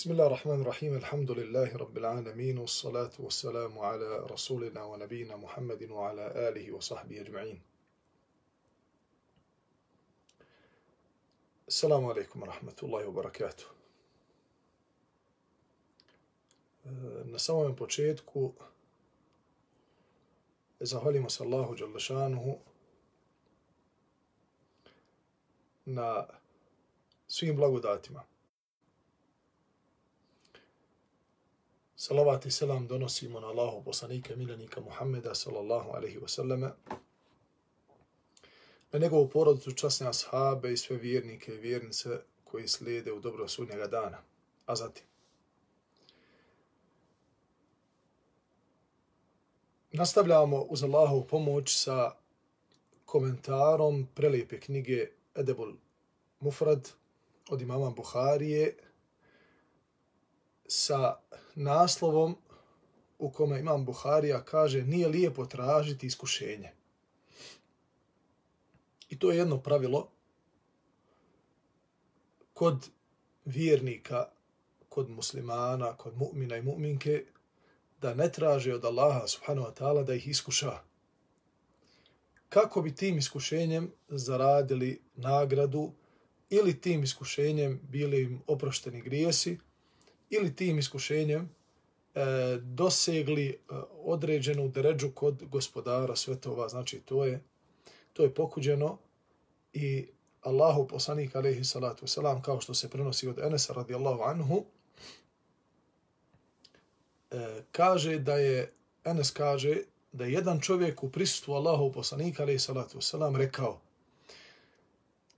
بسم الله الرحمن الرحيم الحمد لله رب العالمين والصلاة والسلام على رسولنا ونبينا محمد وعلى آله وصحبه أجمعين السلام عليكم ورحمة الله وبركاته Na samom početku zahvalimo se Allahu Đalešanuhu na svim blagodatima. Salavat i selam donosimo na Allahu poslanika milenika Muhammeda sallallahu alaihi wa sallame, na njegovu porodicu časne ashabe i sve vjernike i vjernice koji slijede u dobro sudnjega dana. A zatim, nastavljamo uz Allahu pomoć sa komentarom prelijepe knjige Edebul Mufrad od imama Buharije, sa naslovom u kome imam Buharija kaže nije lijepo tražiti iskušenje. I to je jedno pravilo kod vjernika, kod muslimana, kod mu'mina i mu'minke, da ne traže od Allaha subhanahu wa ta'ala da ih iskuša. Kako bi tim iskušenjem zaradili nagradu ili tim iskušenjem bili im oprošteni grijesi, ili tim iskušenjem e, dosegli e, određenu dređu kod gospodara svetova. Znači, to je, to je pokuđeno i Allahu poslanik alaihi salatu wasalam, kao što se prenosi od Enesa radijallahu anhu, e, kaže da je, Enes kaže da je jedan čovjek u prisustvu Allahu poslanika alaihi salatu wasalam rekao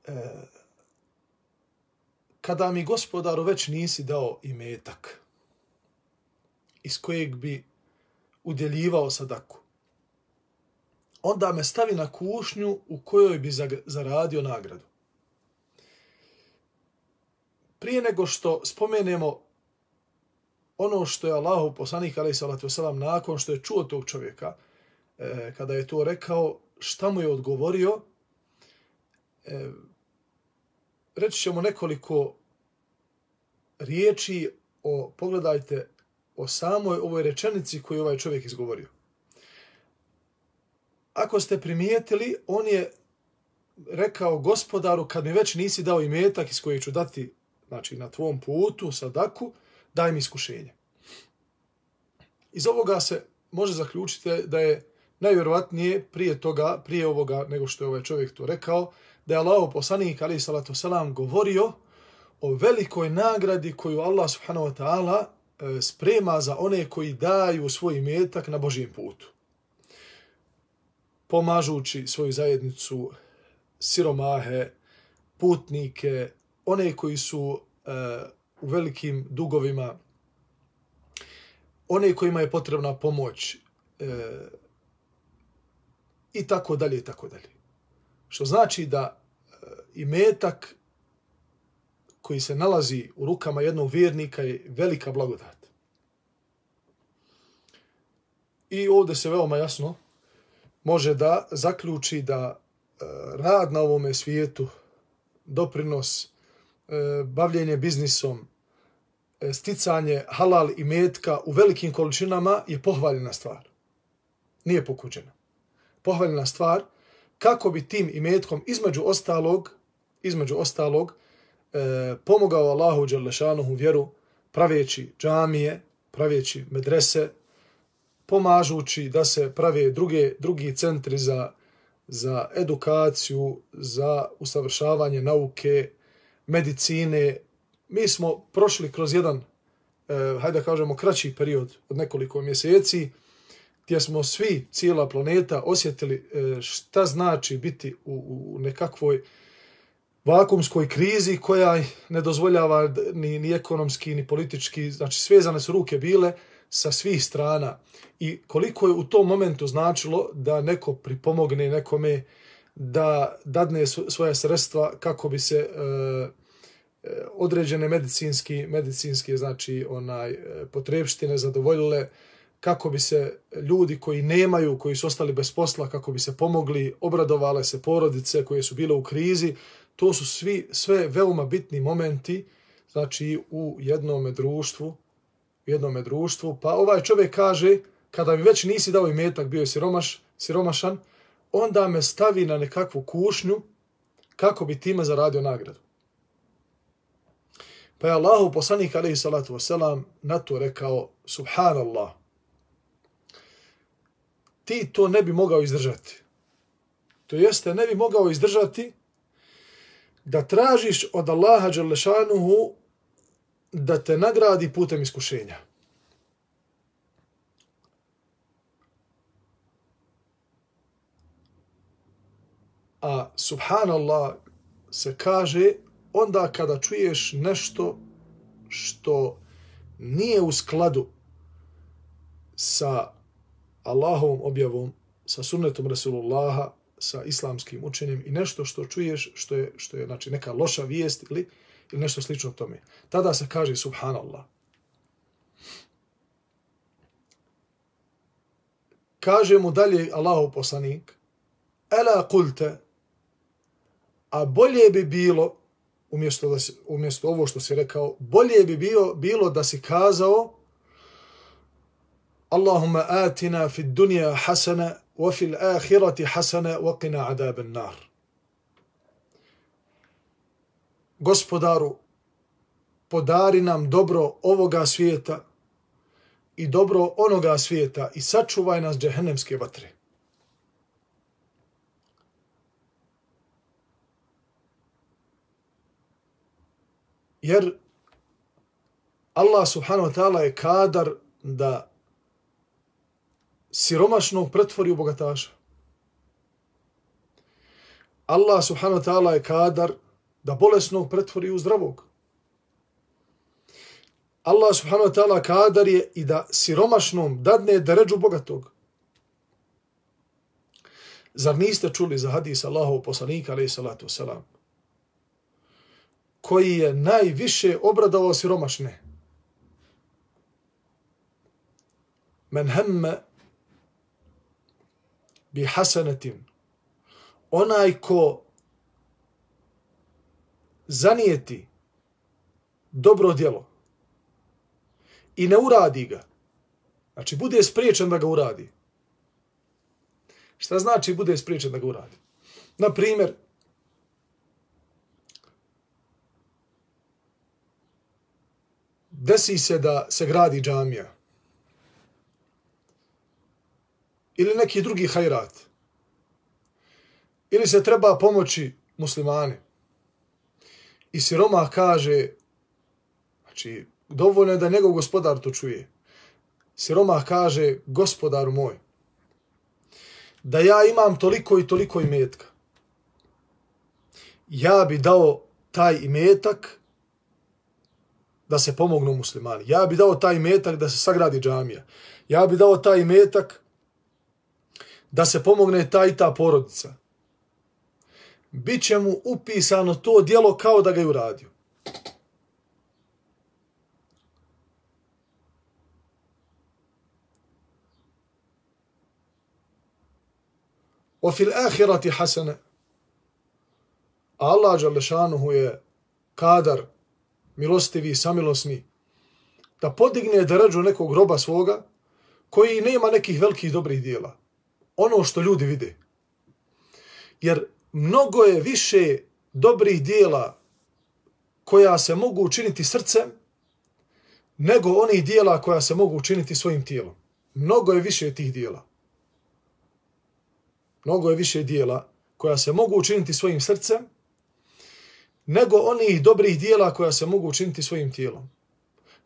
e, kada mi gospodaru već nisi dao imetak iz kojeg bi udjeljivao sadaku, onda me stavi na kušnju u kojoj bi zaradio nagradu. Prije nego što spomenemo ono što je Allahu poslanik alaih salatu wasalam nakon što je čuo tog čovjeka, e, kada je to rekao, šta mu je odgovorio, e, reći ćemo nekoliko riječi o, pogledajte, o samoj ovoj rečenici koju ovaj čovjek izgovorio. Ako ste primijetili, on je rekao gospodaru, kad mi već nisi dao imetak iz koje ću dati znači, na tvom putu, sadaku, daj mi iskušenje. Iz ovoga se može zaključiti da je najvjerovatnije prije toga, prije ovoga nego što je ovaj čovjek to rekao, da je Allah poslanik ali salatu selam govorio o velikoj nagradi koju Allah subhanahu wa ta'ala e, sprema za one koji daju svoj metak na Božijem putu. Pomažući svoju zajednicu, siromahe, putnike, one koji su e, u velikim dugovima, one kojima je potrebna pomoć e, i tako dalje i tako dalje. Što znači da e, i metak koji se nalazi u rukama jednog vjernika je velika blagodat. I ovdje se veoma jasno može da zaključi da e, rad na ovome svijetu, doprinos, e, bavljenje biznisom, sticanje halal i metka u velikim količinama je pohvaljena stvar. Nije pokuđena. Pohvaljena stvar kako bi tim imetkom između ostalog, između ostalog, e, pomogao Allahu Đalešanuhu vjeru praveći džamije, praveći medrese, pomažući da se prave druge, drugi centri za, za edukaciju, za usavršavanje nauke, medicine. Mi smo prošli kroz jedan, e, hajde da kažemo, kraći period od nekoliko mjeseci, gdje smo svi, cijela planeta, osjetili e, šta znači biti u, u nekakvoj vakumskoj krizi koja ne dozvoljava ni, ni ekonomski, ni politički, znači svezane su ruke bile sa svih strana. I koliko je u tom momentu značilo da neko pripomogne nekome da dadne svoje sredstva kako bi se e, e određene medicinski, medicinski znači onaj e, potrebštine zadovoljile kako bi se ljudi koji nemaju, koji su ostali bez posla, kako bi se pomogli, obradovale se porodice koje su bile u krizi, to su svi sve veoma bitni momenti znači u jednom društvu, u jednom društvu, pa ovaj čovjek kaže, kada mi već nisi dao imetak, bio je siromaš, siromašan, onda me stavi na nekakvu kušnju kako bi time zaradio nagradu. Pa je Allahu poslanik alaihi salatu wasalam na to rekao, subhanallah, ti to ne bi mogao izdržati. To jeste, ne bi mogao izdržati da tražiš od Allaha Đalešanuhu da te nagradi putem iskušenja. A subhanallah se kaže onda kada čuješ nešto što nije u skladu sa Allahovom objavom, sa sunnetom Rasulullaha, sa islamskim učenjem i nešto što čuješ što je, što je znači, neka loša vijest ili, ili nešto slično tome. Tada se kaže subhanallah. Kaže mu dalje Allahov poslanik, Ela kulte, a bolje bi bilo, umjesto, da si, umjesto ovo što si rekao, bolje bi bilo, bilo da si kazao Allahumma atina fi الدنيا hasana wa الآخرة حسنة hasana wa qina nar. Gospodaru, podari nam dobro ovoga svijeta i dobro onoga svijeta i sačuvaj nas džehennemske vatre. Jer Allah subhanahu wa ta'ala je kadar da siromašnog pretvori u bogataša. Allah subhanahu wa ta'ala je kadar da bolesnog pretvori u zdravog. Allah subhanahu wa ta'ala kadar je i da siromašnom dadne deređu bogatog. Zar niste čuli za hadis Allahov poslanika, alaih salatu wasalam, koji je najviše obradovao siromašne? Men hemme bi hasanetin. Onaj ko zanijeti dobro djelo i ne uradi ga, znači bude spriječen da ga uradi. Šta znači bude spriječen da ga uradi? Na primjer, desi se da se gradi džamija ili neki drugi hajrat. Ili se treba pomoći muslimani. I siroma kaže, znači, dovoljno je da njegov gospodar to čuje. Siroma kaže, gospodaru moj, da ja imam toliko i toliko imetka. Ja bi dao taj imetak da se pomognu muslimani. Ja bi dao taj imetak da se sagradi džamija. Ja bi dao taj imetak da se pomogne ta i ta porodica, Biće mu upisano to dijelo kao da ga je uradio. O fil ahirati hasene. Allah Đalešanuhu je kadar, milostivi, samilosni, da podigne da nekog groba svoga koji nema nekih velikih dobrih dijela ono što ljudi vide. Jer mnogo je više dobrih dijela koja se mogu učiniti srcem nego onih dijela koja se mogu učiniti svojim tijelom. Mnogo je više tih dijela. Mnogo je više dijela koja se mogu učiniti svojim srcem nego onih dobrih dijela koja se mogu učiniti svojim tijelom.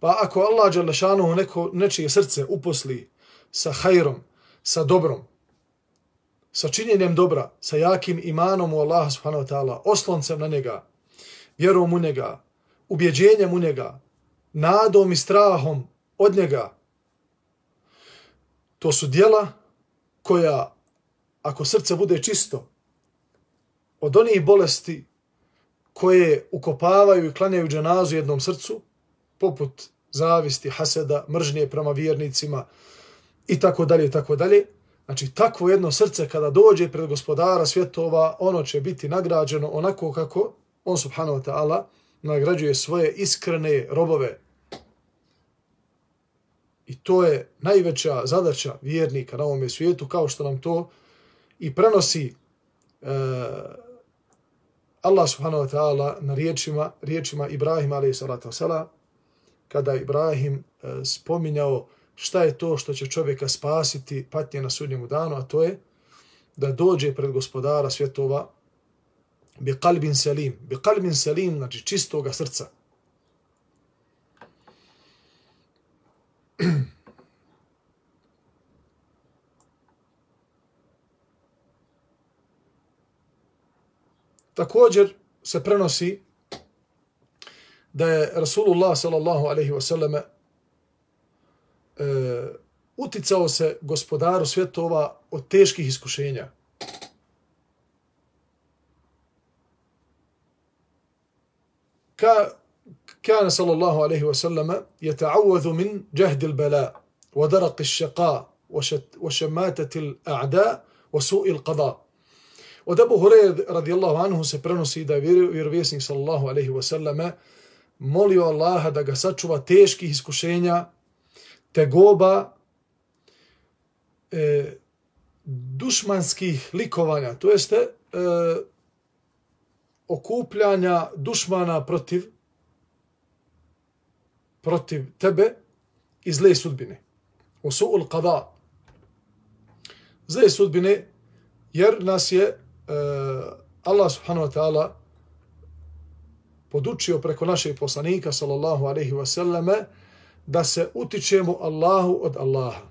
Pa ako Allah Đalešanu neko, nečije srce uposli sa hajrom, sa dobrom, sa činjenjem dobra, sa jakim imanom u Allaha subhanahu wa ta'ala, osloncem na njega, vjerom u njega, ubjeđenjem u njega, nadom i strahom od njega. To su dijela koja, ako srce bude čisto, od onih bolesti koje ukopavaju i klanjaju dženazu jednom srcu, poput zavisti, haseda, mržnje prema vjernicima i tako dalje i tako dalje, Znači, takvo jedno srce kada dođe pred gospodara svjetova, ono će biti nagrađeno onako kako on, subhanahu wa ta'ala, nagrađuje svoje iskrene robove. I to je najveća zadaća vjernika na ovom svijetu, kao što nam to i prenosi uh, Allah subhanahu wa ta'ala na riječima, riječima Ibrahima alaih salatu wasalam, kada Ibrahim e, spominjao šta je to što će čovjeka spasiti patnje na sudnjemu danu, a to je da dođe pred gospodara svjetova bi kalbin salim, bi kalbin salim, znači čistoga srca. Također se prenosi da je Rasulullah sallallahu alaihi wa sallam e, uticao se gospodaru svjetova od teških iskušenja. Ka, كان صلى الله عليه وسلم يتعوذ من جهد البلاء ودرق الشقاء وشماتة الأعداء وسوء القضاء Od Abu Hureyre radijallahu anhu se prenosi da je vjerovjesnik sallallahu alaihi wa sallame molio Allaha da ga sačuva teških iskušenja, tegoba, e, dušmanskih likovanja, to jeste e, okupljanja dušmana protiv protiv tebe i zle sudbine. U su'ul qada. Zle sudbine, jer nas je e, Allah subhanahu wa ta'ala podučio preko našeg poslanika sallallahu alaihi wa sallame da se utičemo Allahu od Allaha.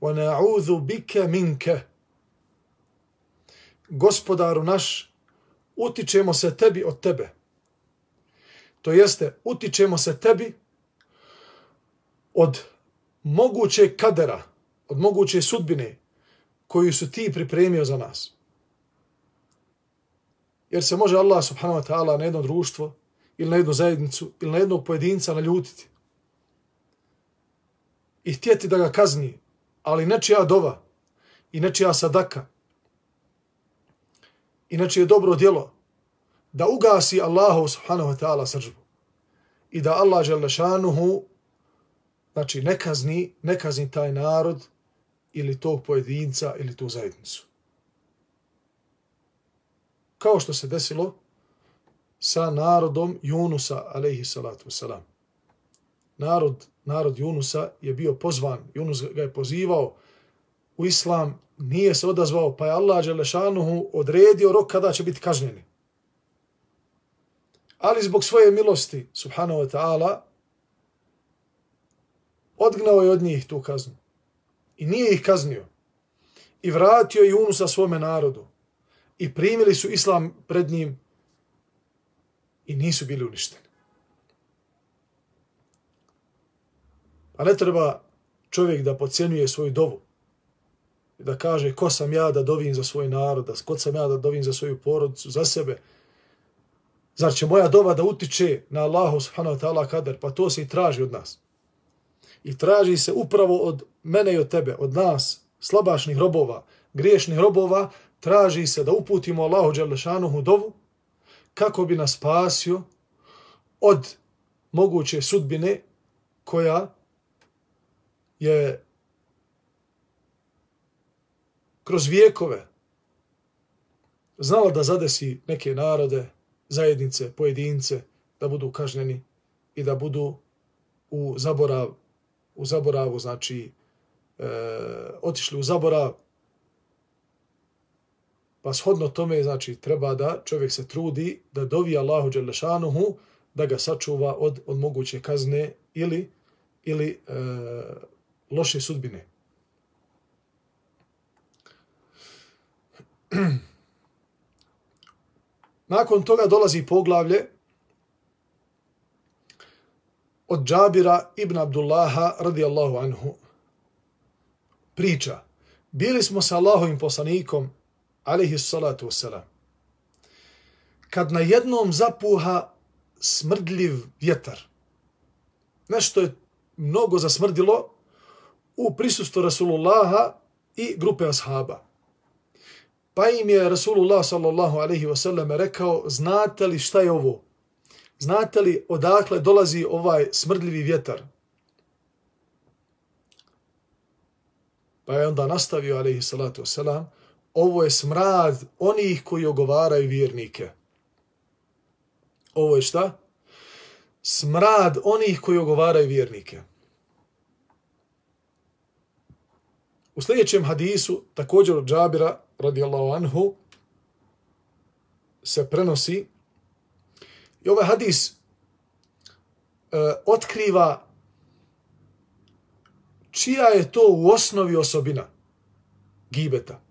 Wa na'udhu bika minka. Gospodaru naš, utičemo se tebi od tebe. To jeste, utičemo se tebi od moguće kadera, od moguće sudbine, koju su ti pripremio za nas. Jer se može Allah subhanahu wa ta'ala na jedno društvo ili na jednu zajednicu ili na jednog pojedinca naljutiti i htjeti da ga kazni, ali nečija dova i nečija sadaka i nečije dobro djelo da ugasi Allahu subhanahu wa ta'ala sržbu i da Allah žele šanuhu znači ne kazni, ne kazni taj narod ili tog pojedinca ili tu zajednicu. Kao što se desilo sa narodom Junusa, alaihi salatu wasalam. Narod, narod Junusa je bio pozvan, Junus ga je pozivao u islam, nije se odazvao, pa je Allah Đelešanuhu odredio rok kada će biti kažnjeni. Ali zbog svoje milosti, subhanahu wa ta'ala, odgnao je od njih tu kaznu i nije ih kaznio i vratio Junusa svome narodu i primili su islam pred njim i nisu bili uništeni. Pa ne treba čovjek da pocijenuje svoju dovu i da kaže ko sam ja da dovim za svoj narod, da ko sam ja da dovim za svoju porodicu, za sebe. Zar će moja dova da utiče na Allahu subhanahu wa ta'ala kader? Pa to se i traži od nas. I traži se upravo od mene i od tebe, od nas, slabašnih robova, griješnih robova, traži se da uputimo Allahu Đalešanuhu dovu kako bi nas spasio od moguće sudbine koja je kroz vijekove znala da zadesi neke narode, zajednice, pojedince, da budu kažnjeni i da budu u zaborav, u zaboravu, znači, e, otišli u zaborav, pa shodno tome, znači, treba da čovjek se trudi da dovi Allahu Đelešanuhu da ga sačuva od, od moguće kazne ili, ili e, loše sudbine. Nakon toga dolazi poglavlje od Džabira ibn Abdullaha radijallahu anhu priča. Bili smo sa Allahovim poslanikom, alihi salatu wasalam, kad na jednom zapuha smrdljiv vjetar. Nešto je mnogo zasmrdilo u prisustu Rasulullaha i grupe ashaba. Pa im je Rasulullah sallallahu alaihi wasallam rekao, znate li šta je ovo? Znate li odakle dolazi ovaj smrdljivi vjetar? Pa je onda nastavio, alaihi salatu wasalam, ovo je smrad onih koji ogovaraju vjernike. Ovo je šta? Smrad onih koji ogovaraju vjernike. U sljedećem hadisu, također od Džabira, radijallahu anhu, se prenosi i ovaj hadis e, otkriva čija je to u osnovi osobina gibeta.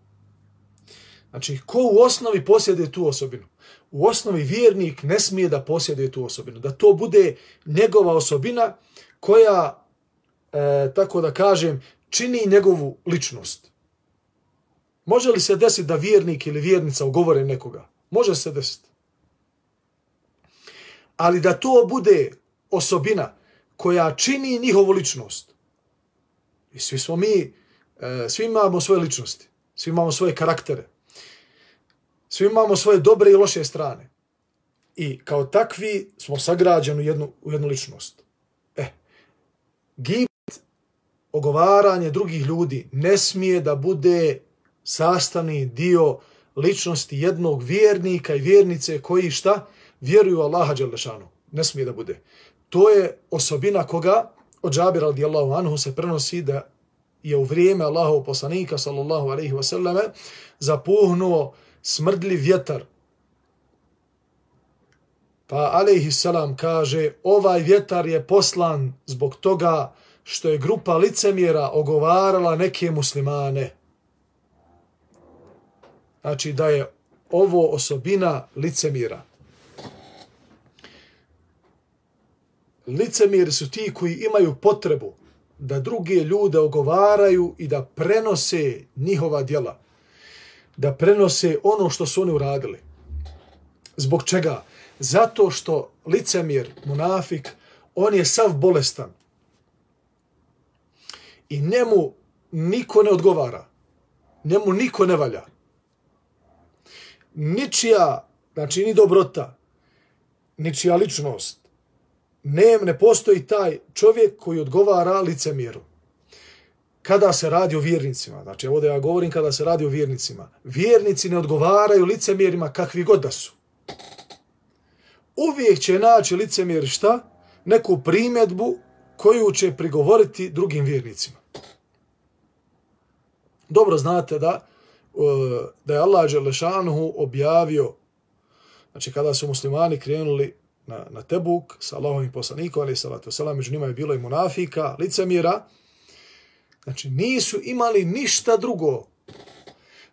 Znači, ko u osnovi posjeduje tu osobinu? U osnovi vjernik ne smije da posjeduje tu osobinu. Da to bude njegova osobina koja, e, tako da kažem, čini njegovu ličnost. Može li se desiti da vjernik ili vjernica ugovore nekoga? Može se desiti. Ali da to bude osobina koja čini njihovu ličnost. I svi smo mi, e, svi imamo svoje ličnosti. Svi imamo svoje karaktere. Svi imamo svoje dobre i loše strane. I kao takvi smo sagrađeni u jednu, u jednu ličnost. E, gibet, ogovaranje drugih ljudi ne smije da bude sastavni dio ličnosti jednog vjernika i vjernice koji šta? Vjeruju Allaha Đelešanu. Ne smije da bude. To je osobina koga od Džabira radijallahu anhu se prenosi da je u vrijeme Allahov poslanika sallallahu alaihi wasallam zapuhnuo smrdli vjetar. Pa alejhi selam kaže ovaj vjetar je poslan zbog toga što je grupa licemjera ogovarala neke muslimane. Znači da je ovo osobina licemira. Licemiri su ti koji imaju potrebu da druge ljude ogovaraju i da prenose njihova djela. Da prenose ono što su oni uradili. Zbog čega? Zato što licemir, munafik, on je sav bolestan. I njemu niko ne odgovara. Njemu niko ne valja ničija, znači ni dobrota, ničija ličnost, ne, ne postoji taj čovjek koji odgovara licemjeru. Kada se radi o vjernicima, znači ovdje ja govorim kada se radi o vjernicima, vjernici ne odgovaraju licemjerima kakvi god da su. Uvijek će naći licemjer šta? Neku primjedbu koju će prigovoriti drugim vjernicima. Dobro znate da e, da je Allah Đelešanuhu objavio, znači kada su muslimani krenuli na, na Tebuk sa Allahovim poslanikom, ali salatu selam, među njima je bilo i munafika, licemira, znači nisu imali ništa drugo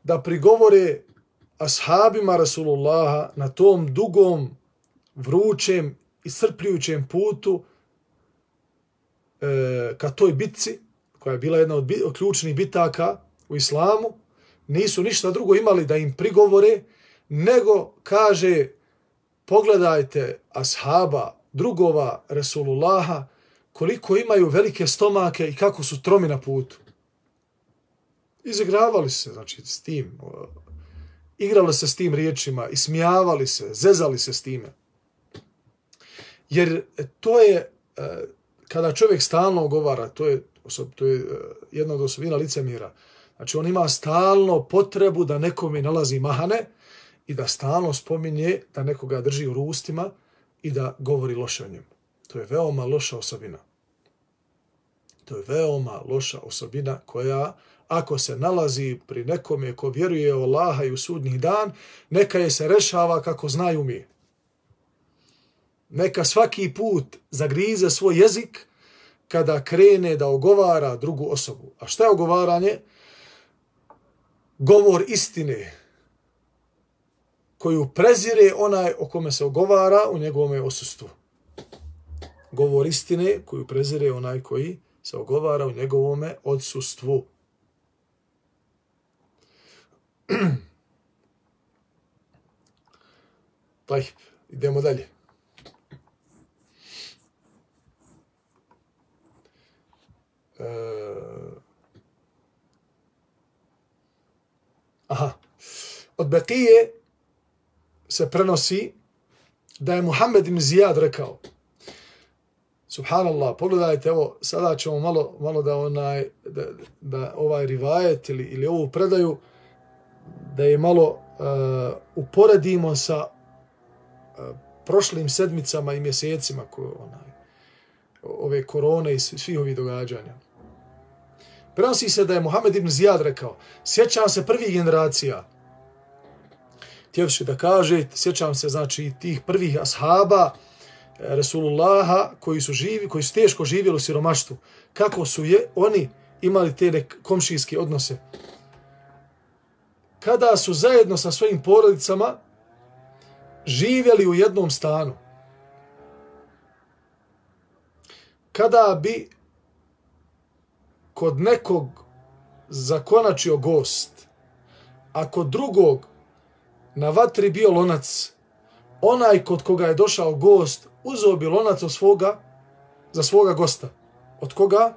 da prigovore ashabima Rasulullaha na tom dugom, vrućem i srpljujućem putu e, ka toj bitci, koja je bila jedna od, od ključnih bitaka u islamu, nisu ništa drugo imali da im prigovore, nego kaže, pogledajte ashaba, drugova Resulullaha, koliko imaju velike stomake i kako su tromi na putu. Izigravali se, znači, s tim, igrali se s tim riječima, ismijavali se, zezali se s time. Jer e, to je, e, kada čovjek stalno govara, to je, to je e, jedna od osobina licemira, Znači on ima stalno potrebu da nekome nalazi mahane i da stalno spominje da nekoga drži u rustima i da govori loše o njemu. To je veoma loša osobina. To je veoma loša osobina koja, ako se nalazi pri nekome ko vjeruje u Allaha i u sudnji dan, neka je se rešava kako znaju mi. Neka svaki put zagrize svoj jezik kada krene da ogovara drugu osobu. A šta je ogovaranje? govor istine koju prezire onaj o kome se ogovara u njegovom osustvu. Govor istine koju prezire onaj koji se ogovara u njegovome odsustvu. Taj, idemo dalje. E, Aha. od Bekije se prenosi da je Muhammed ibn Zijad rekao Subhanallah, pogledajte, evo, sada ćemo malo, malo da, onaj, da, da ovaj rivajet ili, ili ovu predaju, da je malo uh, uporedimo sa uh, prošlim sedmicama i mjesecima ko, onaj, ove korone i svih ovih događanja. Prenosi se da je Muhammed ibn Zijad rekao, sjećam se prvih generacija, tjevši da kaže, sjećam se znači tih prvih ashaba, Resulullaha koji su živi, koji su teško živjeli u siromaštvu, kako su je oni imali te komšijske odnose. Kada su zajedno sa svojim porodicama živjeli u jednom stanu, kada bi kod nekog zakonačio gost, a kod drugog na vatri bio lonac, onaj kod koga je došao gost uzeo bi lonac od svoga, za svoga gosta. Od koga?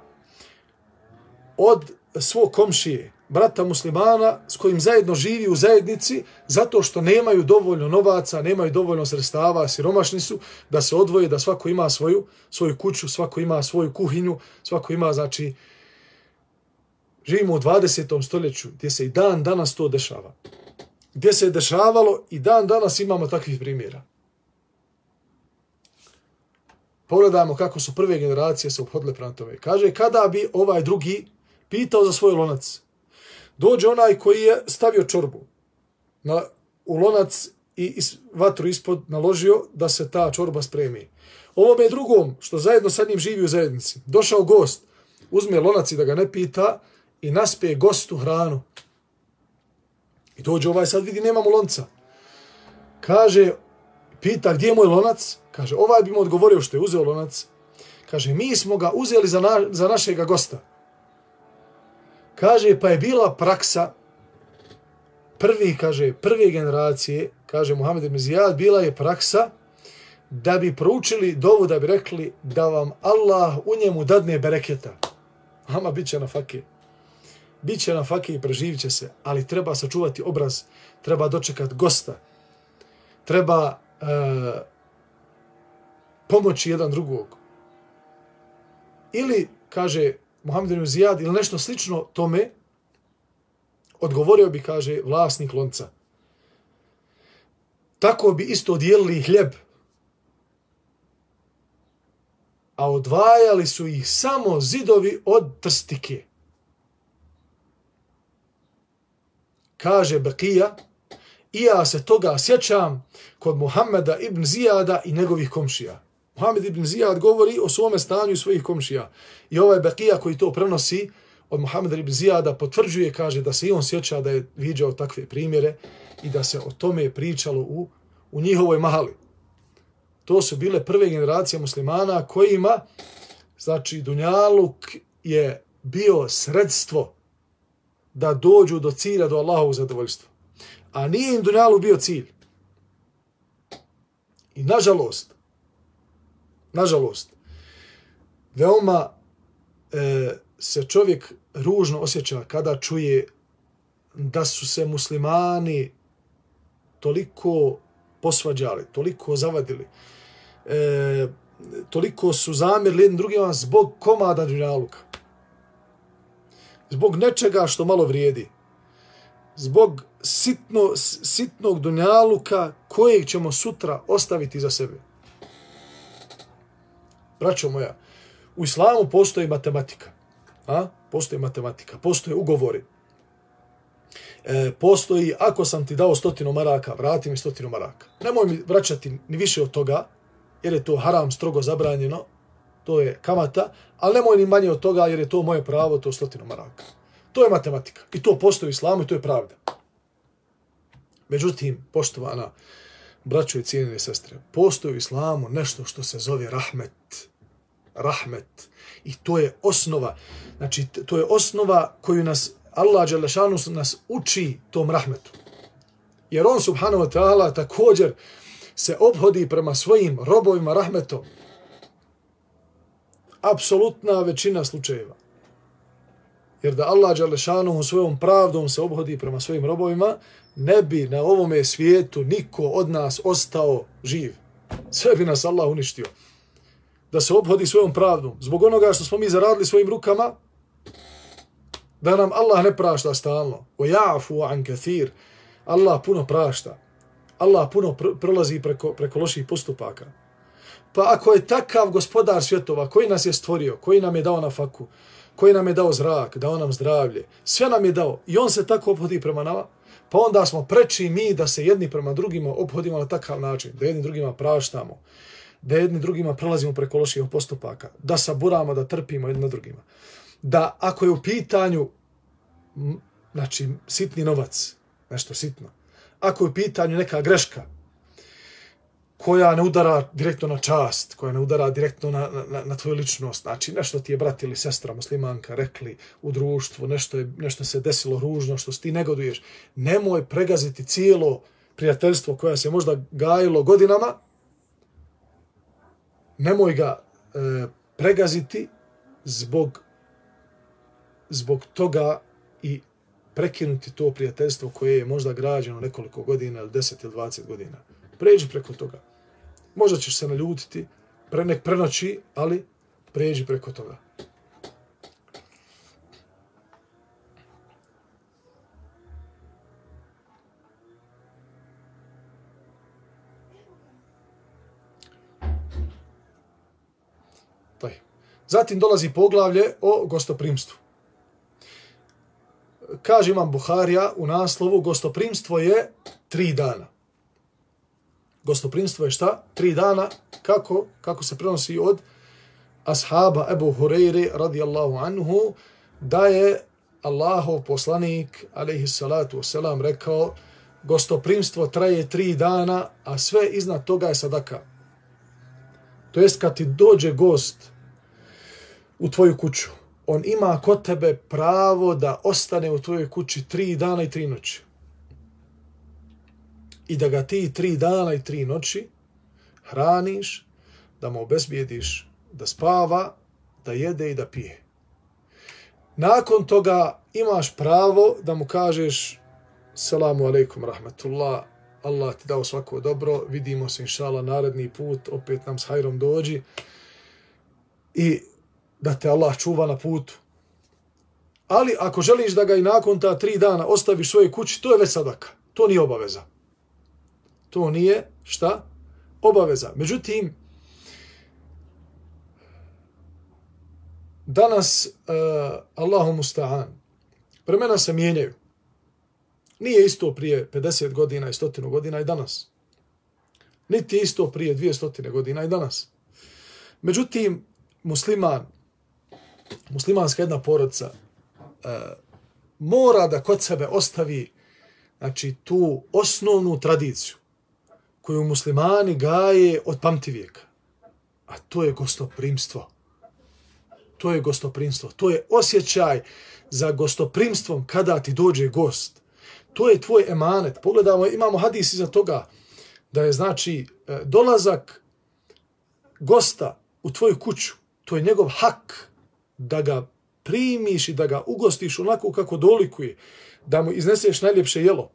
Od svog komšije, brata muslimana s kojim zajedno živi u zajednici zato što nemaju dovoljno novaca, nemaju dovoljno sredstava, siromašni su, da se odvoje, da svako ima svoju, svoju kuću, svako ima svoju kuhinju, svako ima, znači, živimo u 20. stoljeću gdje se i dan danas to dešava. Gdje se je dešavalo i dan danas imamo takvih primjera. Pogledajmo kako su prve generacije se obhodile prema tome. Kaže, kada bi ovaj drugi pitao za svoj lonac, dođe onaj koji je stavio čorbu na, u lonac i is, vatru ispod naložio da se ta čorba spremi. Ovome drugom, što zajedno sa njim živi u zajednici, došao gost, uzme lonac i da ga ne pita i naspe gostu hranu. I dođe ovaj, sad vidi, nemamo lonca. Kaže, pita gdje je moj lonac? Kaže, ovaj bi mu odgovorio što je uzeo lonac. Kaže, mi smo ga uzeli za, na, za našeg gosta. Kaže, pa je bila praksa prvi, kaže, prve generacije, kaže Muhammed ibn Zijad, bila je praksa da bi proučili dovu, da bi rekli da vam Allah u njemu dadne bereketa. Ama bit će na fakije. Biće na fakije i preživit će se, ali treba sačuvati obraz, treba dočekat gosta, treba uh, pomoći jedan drugog. Ili, kaže Muhammed ibn Zijad, ili nešto slično tome, odgovorio bi, kaže, vlasnik lonca. Tako bi isto dijelili hljeb, a odvajali su ih samo zidovi od trstike. Kaže Bakija, i ja se toga sjećam kod Muhammeda ibn Zijada i njegovih komšija. Muhammed ibn Zijad govori o svome stanju svojih komšija. I ovaj Bekija koji to prenosi od Muhammed ibn Zijada potvrđuje, kaže da se i on sjeća da je viđao takve primjere i da se o tome je pričalo u, u njihovoj mahali. To su bile prve generacije muslimana kojima, znači, Dunjaluk je bio sredstvo da dođu do cilja, do Allahovog zadovoljstva. A nije im Dunjaluk bio cilj. I nažalost, nažalost, veoma e, se čovjek ružno osjeća kada čuje da su se muslimani toliko posvađali, toliko zavadili, e, toliko su zamirli jednim drugima zbog komada dunjaluka. Zbog nečega što malo vrijedi. Zbog sitno, sitnog dunjaluka kojeg ćemo sutra ostaviti za sebe braćo moja, u islamu postoji matematika. A? Postoji matematika, postoje ugovori. E, postoji, ako sam ti dao stotinu maraka, vrati mi stotinu maraka. Nemoj mi vraćati ni više od toga, jer je to haram strogo zabranjeno, to je kamata, ali nemoj ni manje od toga, jer je to moje pravo, to je stotinu maraka. To je matematika. I to postoji u islamu i to je pravda. Međutim, poštovana braćo i cijenine sestre, postoji u islamu nešto što se zove rahmet rahmet. I to je osnova, znači to je osnova koju nas Allah Đalešanu nas uči tom rahmetu. Jer on subhanahu wa ta'ala također se obhodi prema svojim robovima rahmetom. Apsolutna većina slučajeva. Jer da Allah Đalešanu svojom pravdom se obhodi prema svojim robovima, ne bi na ovome svijetu niko od nas ostao živ. Sve bi nas Allah uništio. Da se obhodi svojom pravdom. Zbog onoga što smo mi zaradili svojim rukama, da nam Allah ne prašta stalno. O jafu an kathir. Allah puno prašta. Allah puno pr prolazi preko, preko loših postupaka. Pa ako je takav gospodar svjetova, koji nas je stvorio, koji nam je dao na faku, koji nam je dao zrak, dao nam zdravlje, sve nam je dao i on se tako obhodi prema nama, pa onda smo preči mi da se jedni prema drugima obhodimo na takav način, da jedni drugima praštamo, da jedni drugima prelazimo preko loših postupaka, da saburamo, da trpimo jedni na drugima. Da ako je u pitanju, znači, sitni novac, nešto sitno, ako je u pitanju neka greška, koja ne udara direktno na čast, koja ne udara direktno na, na, na tvoju ličnost. Znači, nešto ti je brat ili sestra muslimanka rekli u društvu, nešto, je, nešto se desilo ružno, što ti negoduješ. Nemoj pregaziti cijelo prijateljstvo koja se možda gajilo godinama, nemoj ga e, pregaziti zbog, zbog toga i prekinuti to prijateljstvo koje je možda građeno nekoliko godina ili 10 ili 20 godina. Pređi preko toga. Možda ćeš se naljutiti, pre nek prenoći, ali pređi preko toga. Zatim dolazi poglavlje o gostoprimstvu. Kaže imam Buharija u naslovu, gostoprimstvo je tri dana Gostoprimstvo je šta? Tri dana, kako, kako se prenosi od ashaba Ebu Hureyri radijallahu anhu, da je Allahov poslanik, alaihi salatu wasalam, rekao, gostoprimstvo traje tri dana, a sve iznad toga je sadaka. To jest kad ti dođe gost u tvoju kuću, on ima kod tebe pravo da ostane u tvojoj kući tri dana i tri noći. I da ga ti tri dana i tri noći hraniš, da mu obezbijediš da spava, da jede i da pije. Nakon toga imaš pravo da mu kažeš Salamu alaikum rahmetullah, Allah ti dao svako dobro, vidimo se inšala naredni put, opet nam s hajrom dođi. I da te Allah čuva na putu. Ali ako želiš da ga i nakon ta tri dana ostaviš svoje kući, to je već sadaka. To nije obaveza to nije šta? Obaveza. Međutim, danas uh, Allahu musta'an vremena se mijenjaju. Nije isto prije 50 godina i 100 godina i danas. Niti isto prije 200 godina i danas. Međutim, musliman, muslimanska jedna porodica e, mora da kod sebe ostavi znači, tu osnovnu tradiciju koju muslimani gaje od pamti vijeka. A to je gostoprimstvo. To je gostoprimstvo. To je osjećaj za gostoprimstvom kada ti dođe gost. To je tvoj emanet. Pogledamo, imamo hadis iza toga da je znači e, dolazak gosta u tvoju kuću. To je njegov hak da ga primiš i da ga ugostiš onako kako dolikuje. Da mu izneseš najljepše jelo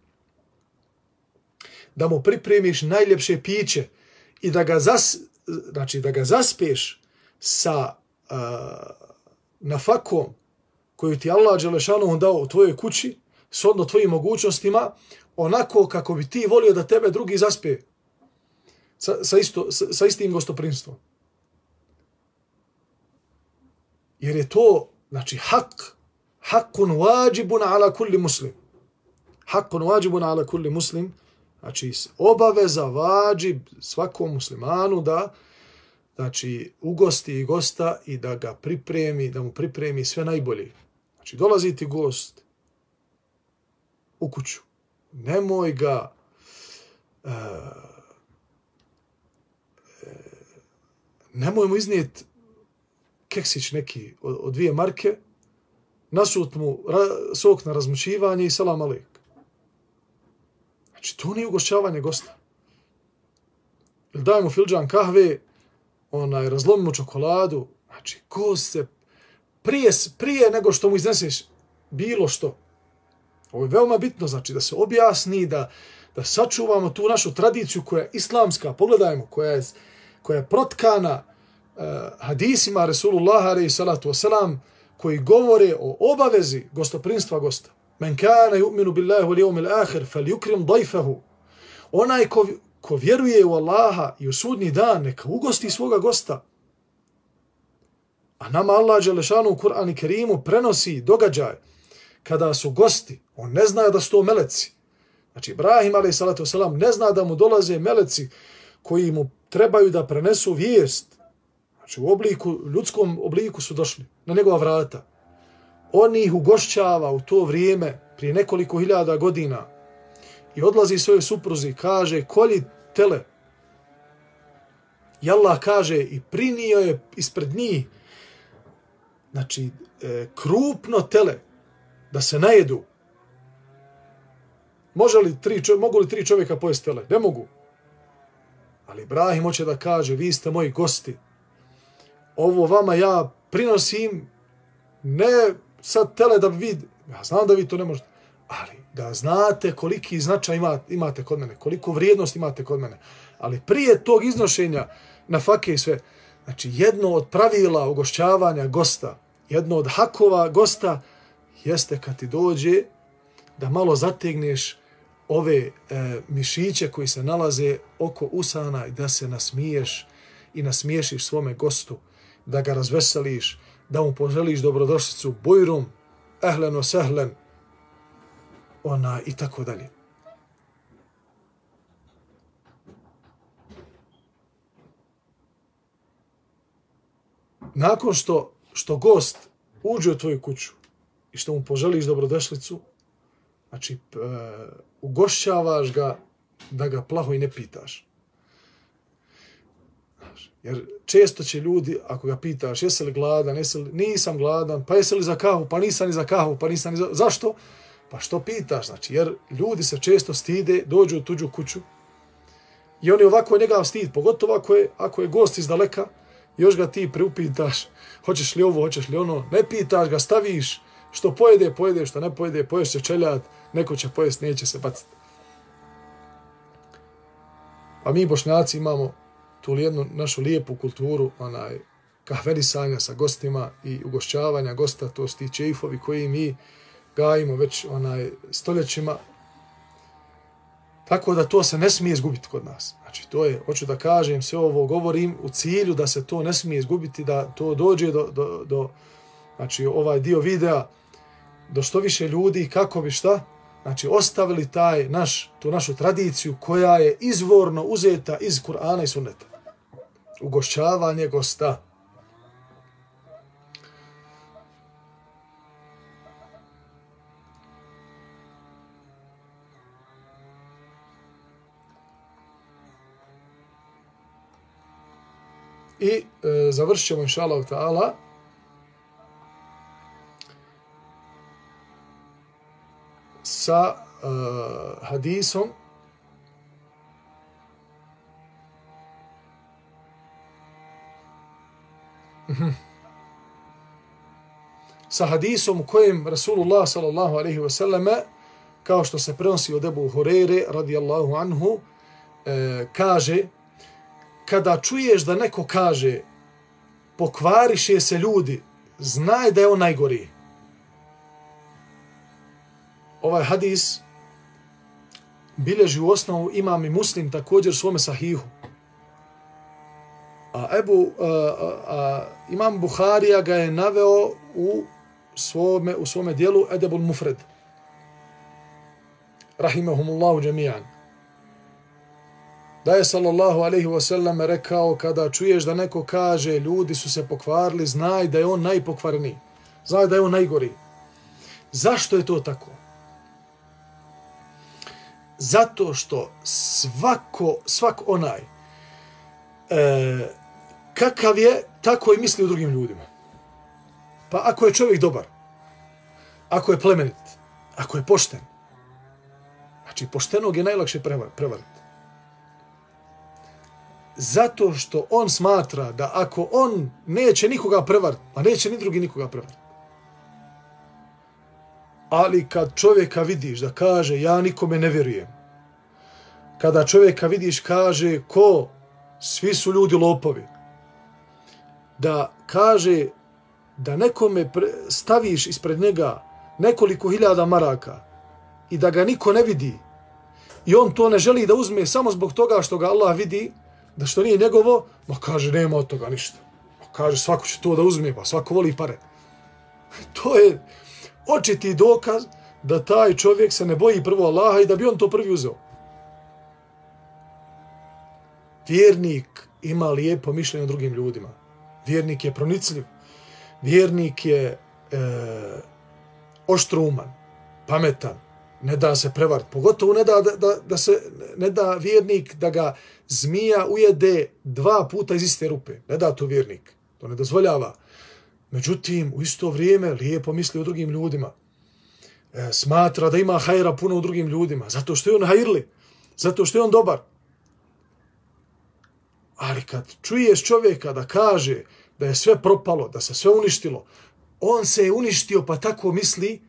da mu pripremiš najljepše piće i da ga, zas, znači, da ga zaspeš sa uh, nafakom koju ti Allah Đelešanu dao u tvojoj kući, shodno tvojim mogućnostima, onako kako bi ti volio da tebe drugi zaspe sa, sa, isto, sa, sa istim gostoprinstvom. Jer je to, znači, hak, hakun wajibun ala kulli muslim. Hakun wajibun ala kulli muslim, Znači, obaveza vađib svakom muslimanu da znači, ugosti i gosta i da ga pripremi, da mu pripremi sve najbolje. Znači, dolazi ti gost u kuću. Nemoj ga uh, nemoj mu iznijeti keksić neki od, od dvije marke, nasut mu ra, sok na razmučivanje i salam alik. Znači, to nije ugošćavanje gosta. Ili daj mu filđan kahve, onaj, razlomi mu čokoladu. Znači, gost se prije, prije nego što mu izneseš bilo što, Ovo je veoma bitno, znači da se objasni, da, da sačuvamo tu našu tradiciju koja je islamska, pogledajmo, koja je, koja je protkana Eh, hadisima Resulullah alaihi salatu wasalam, koji govore o obavezi gostoprinstva gosta. Men kana yu'minu billahi wal yawmil akhir falyukrim dayfahu. Onaj ko, ko vjeruje u Allaha i u sudnji dan, neka ugosti svoga gosta. A nama Allah Đelešanu u Kur'an i Kerimu prenosi događaj kada su gosti. On ne zna da su to meleci. Znači, Ibrahim a.s. ne zna da mu dolaze meleci koji mu trebaju da prenesu vijest. Znači, u obliku, ljudskom obliku su došli na njegova vrata. On ih ugošćava u to vrijeme, prije nekoliko hiljada godina, i odlazi svojoj supruzi, kaže, kolji tele. I Allah kaže, i prinio je ispred njih, znači, e, krupno tele, da se najedu. Može li tri, mogu li tri čovjeka pojesti tele? Ne mogu. Ali Ibrahim hoće da kaže, vi ste moji gosti. Ovo vama ja prinosim, ne sad tele da vi, vid, ja znam da vi to ne možete, ali da znate koliki značaj ima, imate kod mene, koliko vrijednost imate kod mene. Ali prije tog iznošenja na fake i sve, znači jedno od pravila ugošćavanja gosta, jedno od hakova gosta, jeste kad ti dođe da malo zategneš ove e, mišiće koji se nalaze oko usana i da se nasmiješ i nasmiješiš svome gostu, da ga razveseliš, da mu poželiš dobrodošlicu, bujrum, ehlen o sehlen, ona i tako dalje. Nakon što, što gost uđe u tvoju kuću i što mu poželiš dobrodošlicu, znači e, ugošćavaš ga da ga plaho i ne pitaš. Jer često će ljudi, ako ga pitaš, jesi li gladan, jesi li, nisam gladan, pa jesi li za kahu, pa nisam ni za kahu, pa nisam ni za... Zašto? Pa što pitaš? Znači, jer ljudi se često stide, dođu u tuđu kuću i oni ovako njega stid, pogotovo ako je, ako je gost iz daleka, još ga ti priupitaš, hoćeš li ovo, hoćeš li ono, ne pitaš ga, staviš, što pojede, pojede, što ne pojede, poješ će čeljat, neko će pojest, neće se baciti. A pa mi bošnjaci imamo tu jednu našu lijepu kulturu, onaj, kahverisanja sa gostima i ugošćavanja gosta, to su ti čeifovi koji mi gajimo već onaj stoljećima. Tako da to se ne smije izgubiti kod nas. Znači, to je, hoću da kažem, sve ovo govorim u cilju da se to ne smije izgubiti, da to dođe do, do, do znači, ovaj dio videa, do što više ljudi, kako bi šta, znači ostavili taj naš, tu našu tradiciju koja je izvorno uzeta iz Kur'ana i Sunneta. Ugošćavanje gosta. I e, završit ćemo, inša Allah, ta'ala, sa e, hadisom sa hadisom u kojem Rasulullah sallallahu alaihi wa selleme kao što se prenosi od Ebu Hurere radijallahu anhu e, kaže kada čuješ da neko kaže pokvariše se ljudi znaj da je on najgori ovaj hadis bilježi u osnovu imam i muslim također svome sahihu. A Ebu, a, a, a, imam Buharija ga je naveo u svome, u svome dijelu Edebul Mufred. Rahimahumullahu džemijan. Da je sallallahu alaihi wa sallam rekao kada čuješ da neko kaže ljudi su se pokvarili, znaj da je on najpokvarniji. Znaj da je on najgori. Zašto je to tako? Zato što svako, svak onaj e, kakav je, tako i misli u drugim ljudima. Pa ako je čovjek dobar, ako je plemenit, ako je pošten, znači poštenog je najlakše prevariti. Zato što on smatra da ako on neće nikoga prevariti, pa neće ni drugi nikoga prevariti. Ali kad čovjeka vidiš da kaže ja nikome ne vjerujem, kada čovjeka vidiš kaže ko svi su ljudi lopovi, da kaže da nekome staviš ispred njega nekoliko hiljada maraka i da ga niko ne vidi i on to ne želi da uzme samo zbog toga što ga Allah vidi, da što nije njegovo, ma kaže nema od toga ništa. Ma kaže svako će to da uzme, pa svako voli pare. To je očiti dokaz da taj čovjek se ne boji prvo Allaha i da bi on to prvi uzeo. Vjernik ima lijepo mišljenje o drugim ljudima. Vjernik je pronicljiv. Vjernik je e, oštruman, pametan, ne da se prevar, pogotovo ne da, da, da se ne da vjernik da ga zmija ujede dva puta iz iste rupe. Ne da to vjernik. To ne dozvoljava. Međutim, u isto vrijeme lijepo misli o drugim ljudima. E, smatra da ima hajra puno u drugim ljudima. Zato što je on hajrli. Zato što je on dobar. Ali kad čuješ čovjeka da kaže da je sve propalo, da se sve uništilo, on se je uništio pa tako misli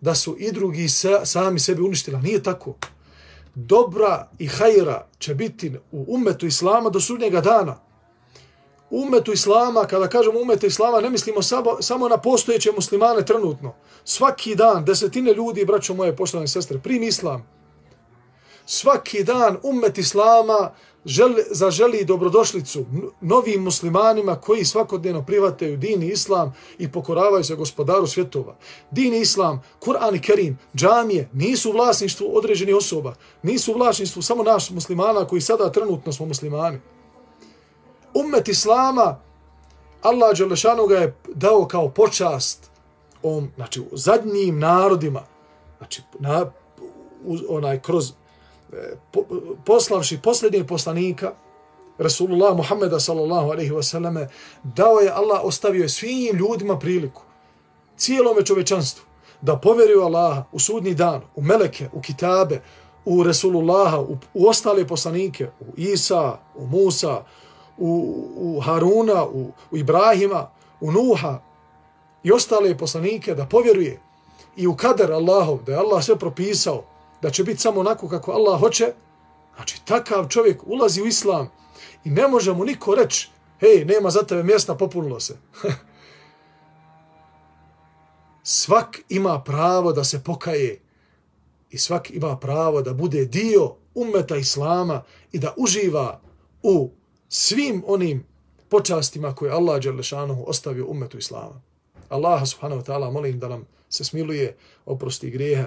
da su i drugi sa, sami sebi uništili. Nije tako. Dobra i hajra će biti u umetu Islama do sudnjega dana. U umetu Islama, kada kažemo umetu Islama, ne mislimo samo, samo na postojeće muslimane trenutno. Svaki dan, desetine ljudi, braćo moje poštovane sestre, primi Islam. Svaki dan umet Islama želi, zaželi dobrodošlicu novim muslimanima koji svakodnevno privataju din islam i pokoravaju se gospodaru svjetova. Din islam, Kur'an i Kerim, džamije nisu u vlasništvu određenih osoba, nisu u vlasništvu samo naš muslimana koji sada trenutno smo muslimani. Ummet islama, Allah Đelešanu ga je dao kao počast on, znači, u zadnjim narodima, znači, na, onaj, kroz poslavši posljednjeg poslanika, Rasulullah Muhammeda sallallahu alaihi wa sallame, dao je Allah, ostavio je svim ljudima priliku, cijelome čovečanstvu, da povjeruju Allaha u sudni dan, u meleke, u kitabe, u Rasulullaha, u, u ostale poslanike, u Isa, u Musa, u, u Haruna, u, u Ibrahima, u Nuha i ostale poslanike da povjeruje i u kader Allahov, da je Allah sve propisao, da će biti samo onako kako Allah hoće, znači takav čovjek ulazi u islam i ne može mu niko reći, hej, nema za tebe mjesta, popunilo se. svak ima pravo da se pokaje i svak ima pravo da bude dio ummeta islama i da uživa u svim onim počastima koje Allah Đerlešanohu ostavio ummetu islama. Allah subhanahu wa ta'ala molim da nam se smiluje oprosti grijehe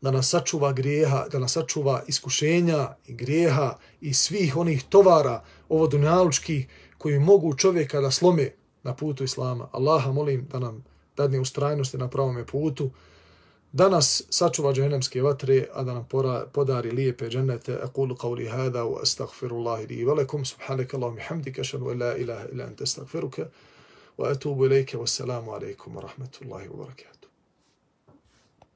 da nas sačuva grijeha, da nas sačuva iskušenja i grijeha i svih onih tovara ovo dunjalučkih koji mogu čovjeka da slome na putu Islama. Allaha molim da nam dadne ustrajnosti na pravome putu, da nas sačuva džahenemske vatre, a da nam pora, podari lijepe džennete. Aqulu qavli hada wa astaghfirullahi li velekum. Subhanaka Allahum i hamdika šanu la ilaha ila anta astaghfiruka wa atubu ilajke. Wassalamu alaikum wa rahmatullahi wa barakatuh.